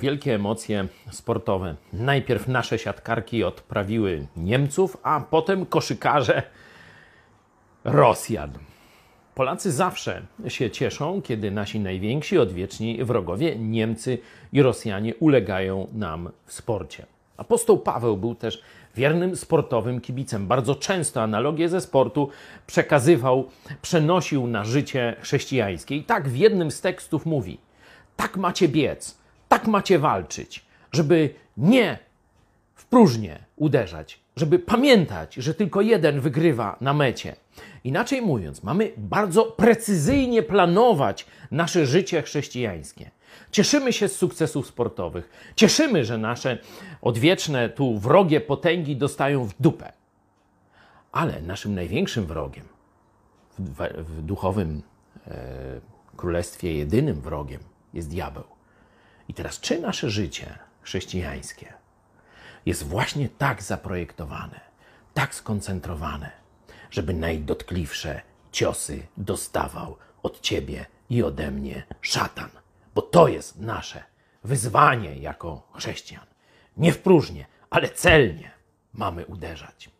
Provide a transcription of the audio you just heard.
Wielkie emocje sportowe. Najpierw nasze siatkarki odprawiły Niemców, a potem koszykarze Rosjan. Polacy zawsze się cieszą, kiedy nasi najwięksi odwieczni wrogowie, Niemcy i Rosjanie, ulegają nam w sporcie. Apostoł Paweł był też wiernym sportowym kibicem. Bardzo często analogie ze sportu przekazywał, przenosił na życie chrześcijańskie. I tak w jednym z tekstów mówi: Tak macie biec, tak macie walczyć, żeby nie w próżnię uderzać, żeby pamiętać, że tylko jeden wygrywa na mecie. Inaczej mówiąc, mamy bardzo precyzyjnie planować nasze życie chrześcijańskie. Cieszymy się z sukcesów sportowych. Cieszymy, że nasze odwieczne tu wrogie potęgi dostają w dupę. Ale naszym największym wrogiem, w, w duchowym e, królestwie jedynym wrogiem jest diabeł. I teraz, czy nasze życie chrześcijańskie jest właśnie tak zaprojektowane, tak skoncentrowane, żeby najdotkliwsze ciosy dostawał od ciebie i ode mnie szatan? Bo to jest nasze wyzwanie jako chrześcijan. Nie w próżnię, ale celnie mamy uderzać.